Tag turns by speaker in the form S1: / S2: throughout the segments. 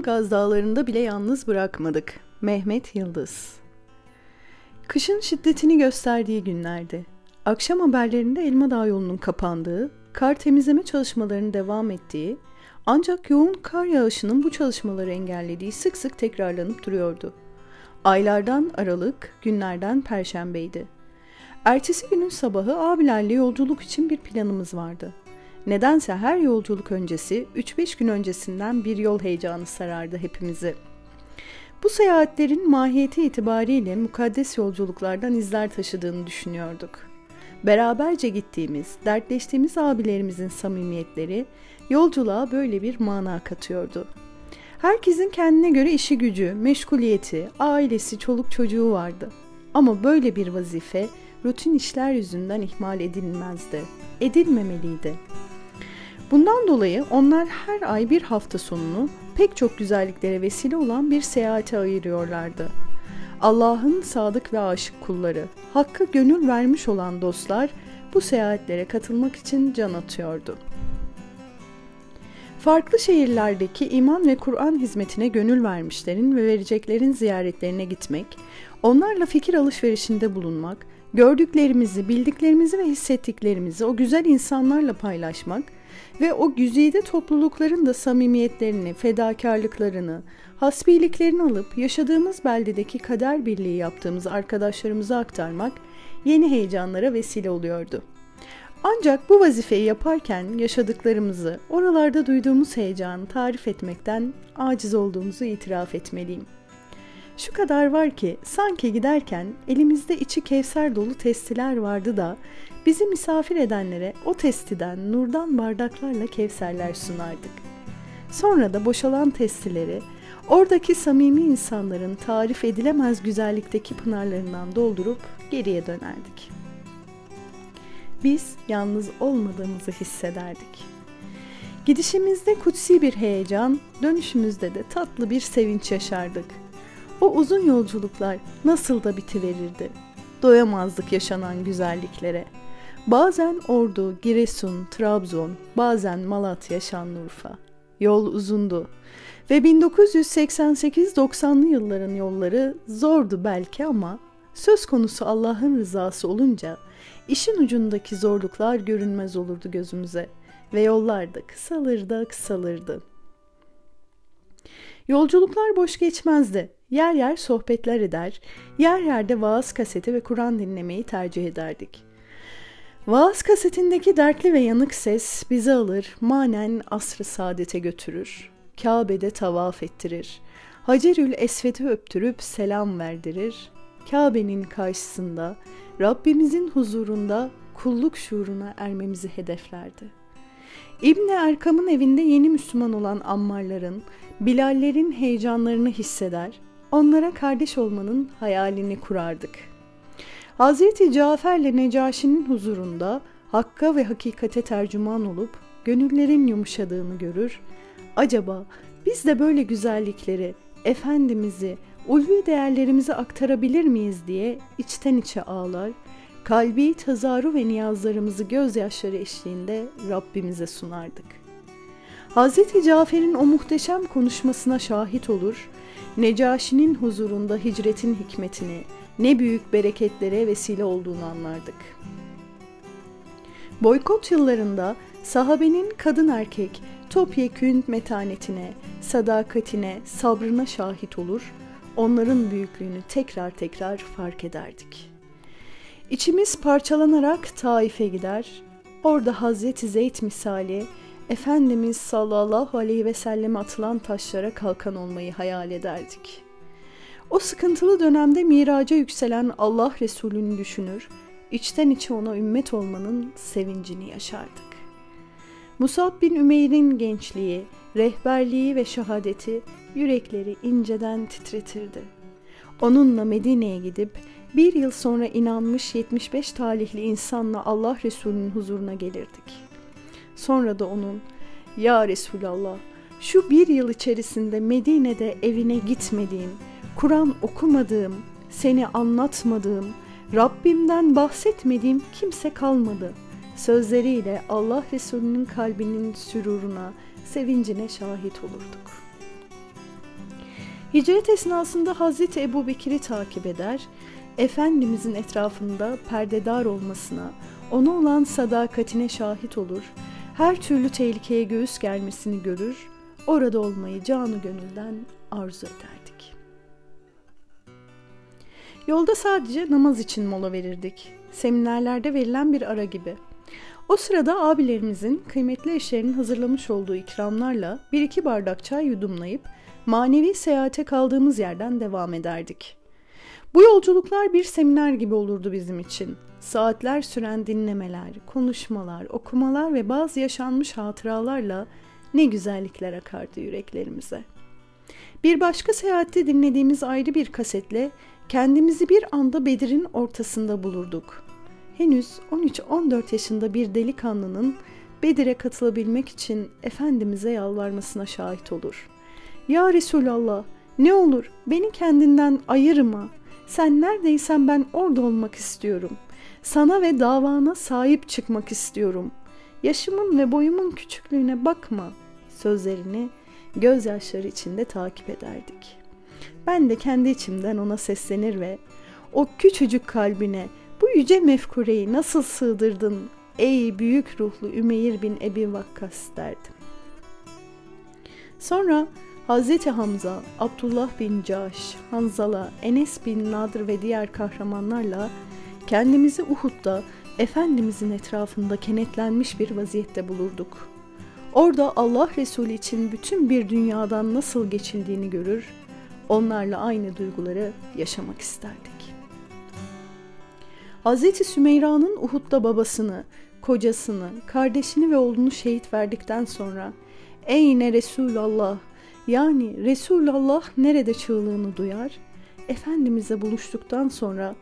S1: Ilgaz dağlarında bile yalnız bırakmadık. Mehmet Yıldız Kışın şiddetini gösterdiği günlerde, akşam haberlerinde Elma Dağ yolunun kapandığı, kar temizleme çalışmalarının devam ettiği, ancak yoğun kar yağışının bu çalışmaları engellediği sık sık tekrarlanıp duruyordu. Aylardan Aralık, günlerden Perşembeydi. Ertesi günün sabahı abilerle yolculuk için bir planımız vardı. Nedense her yolculuk öncesi 3-5 gün öncesinden bir yol heyecanı sarardı hepimizi. Bu seyahatlerin mahiyeti itibariyle mukaddes yolculuklardan izler taşıdığını düşünüyorduk. Beraberce gittiğimiz, dertleştiğimiz abilerimizin samimiyetleri yolculuğa böyle bir mana katıyordu. Herkesin kendine göre işi gücü, meşguliyeti, ailesi, çoluk çocuğu vardı. Ama böyle bir vazife rutin işler yüzünden ihmal edilmezdi. Edilmemeliydi. Bundan dolayı onlar her ay bir hafta sonunu pek çok güzelliklere vesile olan bir seyahate ayırıyorlardı. Allah'ın sadık ve aşık kulları, hakkı gönül vermiş olan dostlar bu seyahatlere katılmak için can atıyordu. Farklı şehirlerdeki iman ve Kur'an hizmetine gönül vermişlerin ve vereceklerin ziyaretlerine gitmek, onlarla fikir alışverişinde bulunmak, gördüklerimizi, bildiklerimizi ve hissettiklerimizi o güzel insanlarla paylaşmak ve o güzide toplulukların da samimiyetlerini, fedakarlıklarını, hasbiliklerini alıp yaşadığımız beldedeki kader birliği yaptığımız arkadaşlarımıza aktarmak yeni heyecanlara vesile oluyordu. Ancak bu vazifeyi yaparken yaşadıklarımızı, oralarda duyduğumuz heyecanı tarif etmekten aciz olduğumuzu itiraf etmeliyim. Şu kadar var ki sanki giderken elimizde içi kevser dolu testiler vardı da Bizi misafir edenlere o testiden nurdan bardaklarla kevserler sunardık. Sonra da boşalan testileri oradaki samimi insanların tarif edilemez güzellikteki pınarlarından doldurup geriye dönerdik. Biz yalnız olmadığımızı hissederdik. Gidişimizde kutsi bir heyecan, dönüşümüzde de tatlı bir sevinç yaşardık. O uzun yolculuklar nasıl da bitiverirdi. Doyamazdık yaşanan güzelliklere.'' Bazen Ordu, Giresun, Trabzon, bazen Malatya, Şanlıurfa. Yol uzundu ve 1988-90'lı yılların yolları zordu belki ama söz konusu Allah'ın rızası olunca işin ucundaki zorluklar görünmez olurdu gözümüze ve yollar da kısalırdı kısalırdı. Yolculuklar boş geçmezdi. Yer yer sohbetler eder, yer yerde vaaz kaseti ve Kur'an dinlemeyi tercih ederdik.'' Vaaz kasetindeki dertli ve yanık ses bizi alır, manen asrı saadete götürür. Kabe'de tavaf ettirir. Hacerül Esved'i öptürüp selam verdirir. Kabe'nin karşısında, Rabbimizin huzurunda kulluk şuuruna ermemizi hedeflerdi. İbni Erkam'ın evinde yeni Müslüman olan ammarların, Bilallerin heyecanlarını hisseder, onlara kardeş olmanın hayalini kurardık.'' Hazreti Cafer'le Necaşi'nin huzurunda hakka ve hakikate tercüman olup gönüllerin yumuşadığını görür. Acaba biz de böyle güzellikleri, Efendimiz'i, ulvi değerlerimizi aktarabilir miyiz diye içten içe ağlar, kalbi tazaru ve niyazlarımızı gözyaşları eşliğinde Rabbimize sunardık. Hazreti Cafer'in o muhteşem konuşmasına şahit olur, Necaşi'nin huzurunda hicretin hikmetini, ne büyük bereketlere vesile olduğunu anlardık. Boykot yıllarında sahabenin kadın erkek topyekün metanetine, sadakatine, sabrına şahit olur, onların büyüklüğünü tekrar tekrar fark ederdik. İçimiz parçalanarak Taif'e gider, orada Hazreti Zeyd misali Efendimiz sallallahu aleyhi ve selleme atılan taşlara kalkan olmayı hayal ederdik.'' O sıkıntılı dönemde miraca yükselen Allah Resulü'nü düşünür, içten içe ona ümmet olmanın sevincini yaşardık. Musab bin Ümeyr'in gençliği, rehberliği ve şehadeti yürekleri inceden titretirdi. Onunla Medine'ye gidip bir yıl sonra inanmış 75 talihli insanla Allah Resulü'nün huzuruna gelirdik. Sonra da onun, Ya Resulallah, şu bir yıl içerisinde Medine'de evine gitmediğim, Kur'an okumadığım, seni anlatmadığım, Rabbimden bahsetmediğim kimse kalmadı. Sözleriyle Allah Resulü'nün kalbinin süruruna, sevincine şahit olurduk. Hicret esnasında Hazreti Ebu Bekir'i takip eder, Efendimizin etrafında perdedar olmasına, ona olan sadakatine şahit olur, her türlü tehlikeye göğüs germesini görür, orada olmayı canı gönülden arzu ederdik. Yolda sadece namaz için mola verirdik. Seminerlerde verilen bir ara gibi. O sırada abilerimizin kıymetli eşlerinin hazırlamış olduğu ikramlarla bir iki bardak çay yudumlayıp manevi seyahate kaldığımız yerden devam ederdik. Bu yolculuklar bir seminer gibi olurdu bizim için. Saatler süren dinlemeler, konuşmalar, okumalar ve bazı yaşanmış hatıralarla ne güzellikler akardı yüreklerimize. Bir başka seyahatte dinlediğimiz ayrı bir kasetle kendimizi bir anda Bedir'in ortasında bulurduk. Henüz 13-14 yaşında bir delikanlının Bedir'e katılabilmek için Efendimiz'e yalvarmasına şahit olur. Ya Resulallah ne olur beni kendinden ayırma. Sen neredeysen ben orada olmak istiyorum. Sana ve davana sahip çıkmak istiyorum. Yaşımın ve boyumun küçüklüğüne bakma. Sözlerini gözyaşları içinde takip ederdik. Ben de kendi içimden ona seslenir ve o küçücük kalbine bu yüce mefkureyi nasıl sığdırdın ey büyük ruhlu Ümeyr bin Ebi Vakkas derdim. Sonra Hazreti Hamza, Abdullah bin Caş, Hanzala, Enes bin Nadr ve diğer kahramanlarla kendimizi Uhud'da Efendimizin etrafında kenetlenmiş bir vaziyette bulurduk. Orada Allah Resulü için bütün bir dünyadan nasıl geçildiğini görür, onlarla aynı duyguları yaşamak isterdik. Hazreti Sümeyra'nın Uhud'da babasını, kocasını, kardeşini ve oğlunu şehit verdikten sonra ''Ey ne Resulallah yani Resulullah nerede çığlığını duyar? Efendimizle buluştuktan sonra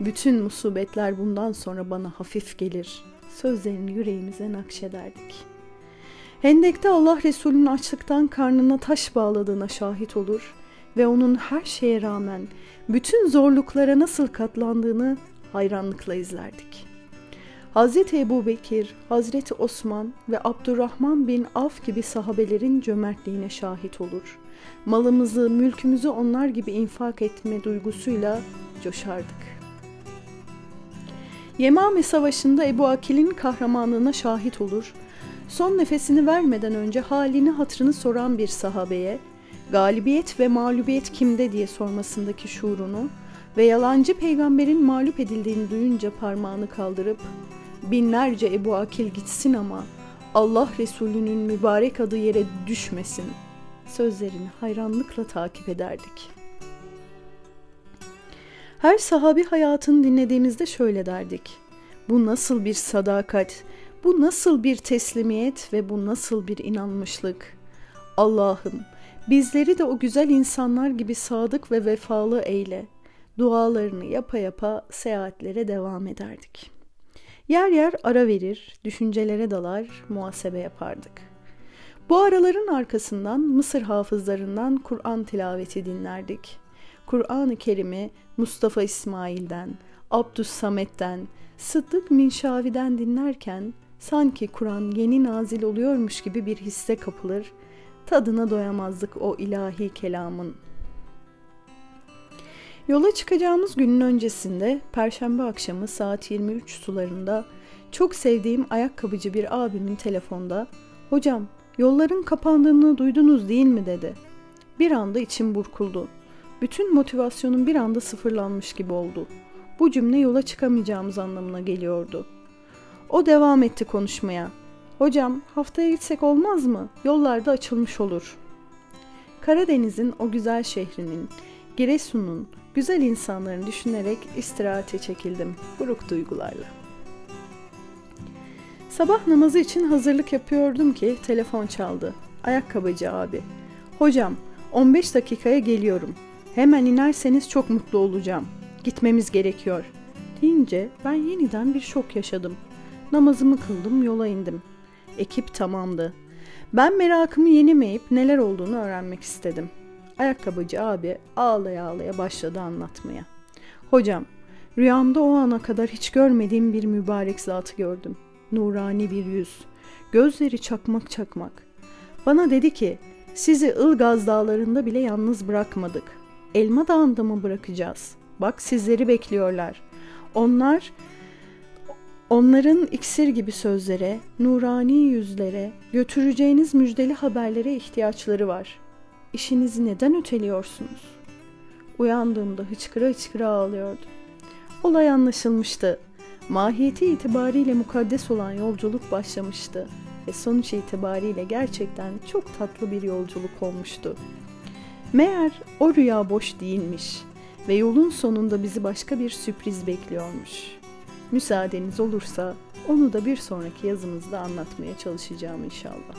S1: bütün musibetler bundan sonra bana hafif gelir. Sözlerini yüreğimize nakşederdik. Hendek'te Allah Resulü'nün açlıktan karnına taş bağladığına şahit olur ve onun her şeye rağmen bütün zorluklara nasıl katlandığını hayranlıkla izlerdik. Hazreti Ebu Bekir, Hazreti Osman ve Abdurrahman bin Af gibi sahabelerin cömertliğine şahit olur. Malımızı, mülkümüzü onlar gibi infak etme duygusuyla coşardık. Yemame Savaşı'nda Ebu Akil'in kahramanlığına şahit olur. Son nefesini vermeden önce halini hatırını soran bir sahabeye, galibiyet ve mağlubiyet kimde diye sormasındaki şuurunu ve yalancı peygamberin mağlup edildiğini duyunca parmağını kaldırıp binlerce Ebu Akil gitsin ama Allah Resulü'nün mübarek adı yere düşmesin sözlerini hayranlıkla takip ederdik. Her sahabi hayatını dinlediğimizde şöyle derdik. Bu nasıl bir sadakat, bu nasıl bir teslimiyet ve bu nasıl bir inanmışlık. Allah'ım bizleri de o güzel insanlar gibi sadık ve vefalı eyle. Dualarını yapa yapa seyahatlere devam ederdik.'' Yer yer ara verir, düşüncelere dalar, muhasebe yapardık. Bu araların arkasından Mısır hafızlarından Kur'an tilaveti dinlerdik. Kur'an-ı Kerim'i Mustafa İsmail'den, Abdus Samet'ten, Sıddık Minşavi'den dinlerken sanki Kur'an yeni nazil oluyormuş gibi bir hisse kapılır, tadına doyamazdık o ilahi kelamın. Yola çıkacağımız günün öncesinde Perşembe akşamı saat 23 sularında çok sevdiğim ayakkabıcı bir abimin telefonda ''Hocam yolların kapandığını duydunuz değil mi?'' dedi. Bir anda içim burkuldu. Bütün motivasyonum bir anda sıfırlanmış gibi oldu. Bu cümle yola çıkamayacağımız anlamına geliyordu. O devam etti konuşmaya. Hocam haftaya gitsek olmaz mı? Yollarda açılmış olur. Karadeniz'in o güzel şehrinin, Giresun'un, güzel insanlarını düşünerek istirahate çekildim buruk duygularla. Sabah namazı için hazırlık yapıyordum ki telefon çaldı. Ayakkabıcı abi. Hocam 15 dakikaya geliyorum. Hemen inerseniz çok mutlu olacağım. Gitmemiz gerekiyor. Deyince ben yeniden bir şok yaşadım. Namazımı kıldım yola indim. Ekip tamamdı. Ben merakımı yenemeyip neler olduğunu öğrenmek istedim. Ayakkabıcı abi ağlaya ağlaya başladı anlatmaya. Hocam, rüyamda o ana kadar hiç görmediğim bir mübarek zatı gördüm. Nurani bir yüz, gözleri çakmak çakmak. Bana dedi ki, Sizi Ilgaz dağlarında bile yalnız bırakmadık. Elma dağında mı bırakacağız? Bak sizleri bekliyorlar. Onlar Onların iksir gibi sözlere, nurani yüzlere, götüreceğiniz müjdeli haberlere ihtiyaçları var. İşinizi neden öteliyorsunuz? Uyandığımda hıçkıra hıçkıra ağlıyordu. Olay anlaşılmıştı. Mahiyeti itibariyle mukaddes olan yolculuk başlamıştı ve sonuç itibariyle gerçekten çok tatlı bir yolculuk olmuştu. Meğer o rüya boş değilmiş ve yolun sonunda bizi başka bir sürpriz bekliyormuş.'' Müsaadeniz olursa onu da bir sonraki yazımızda anlatmaya çalışacağım inşallah.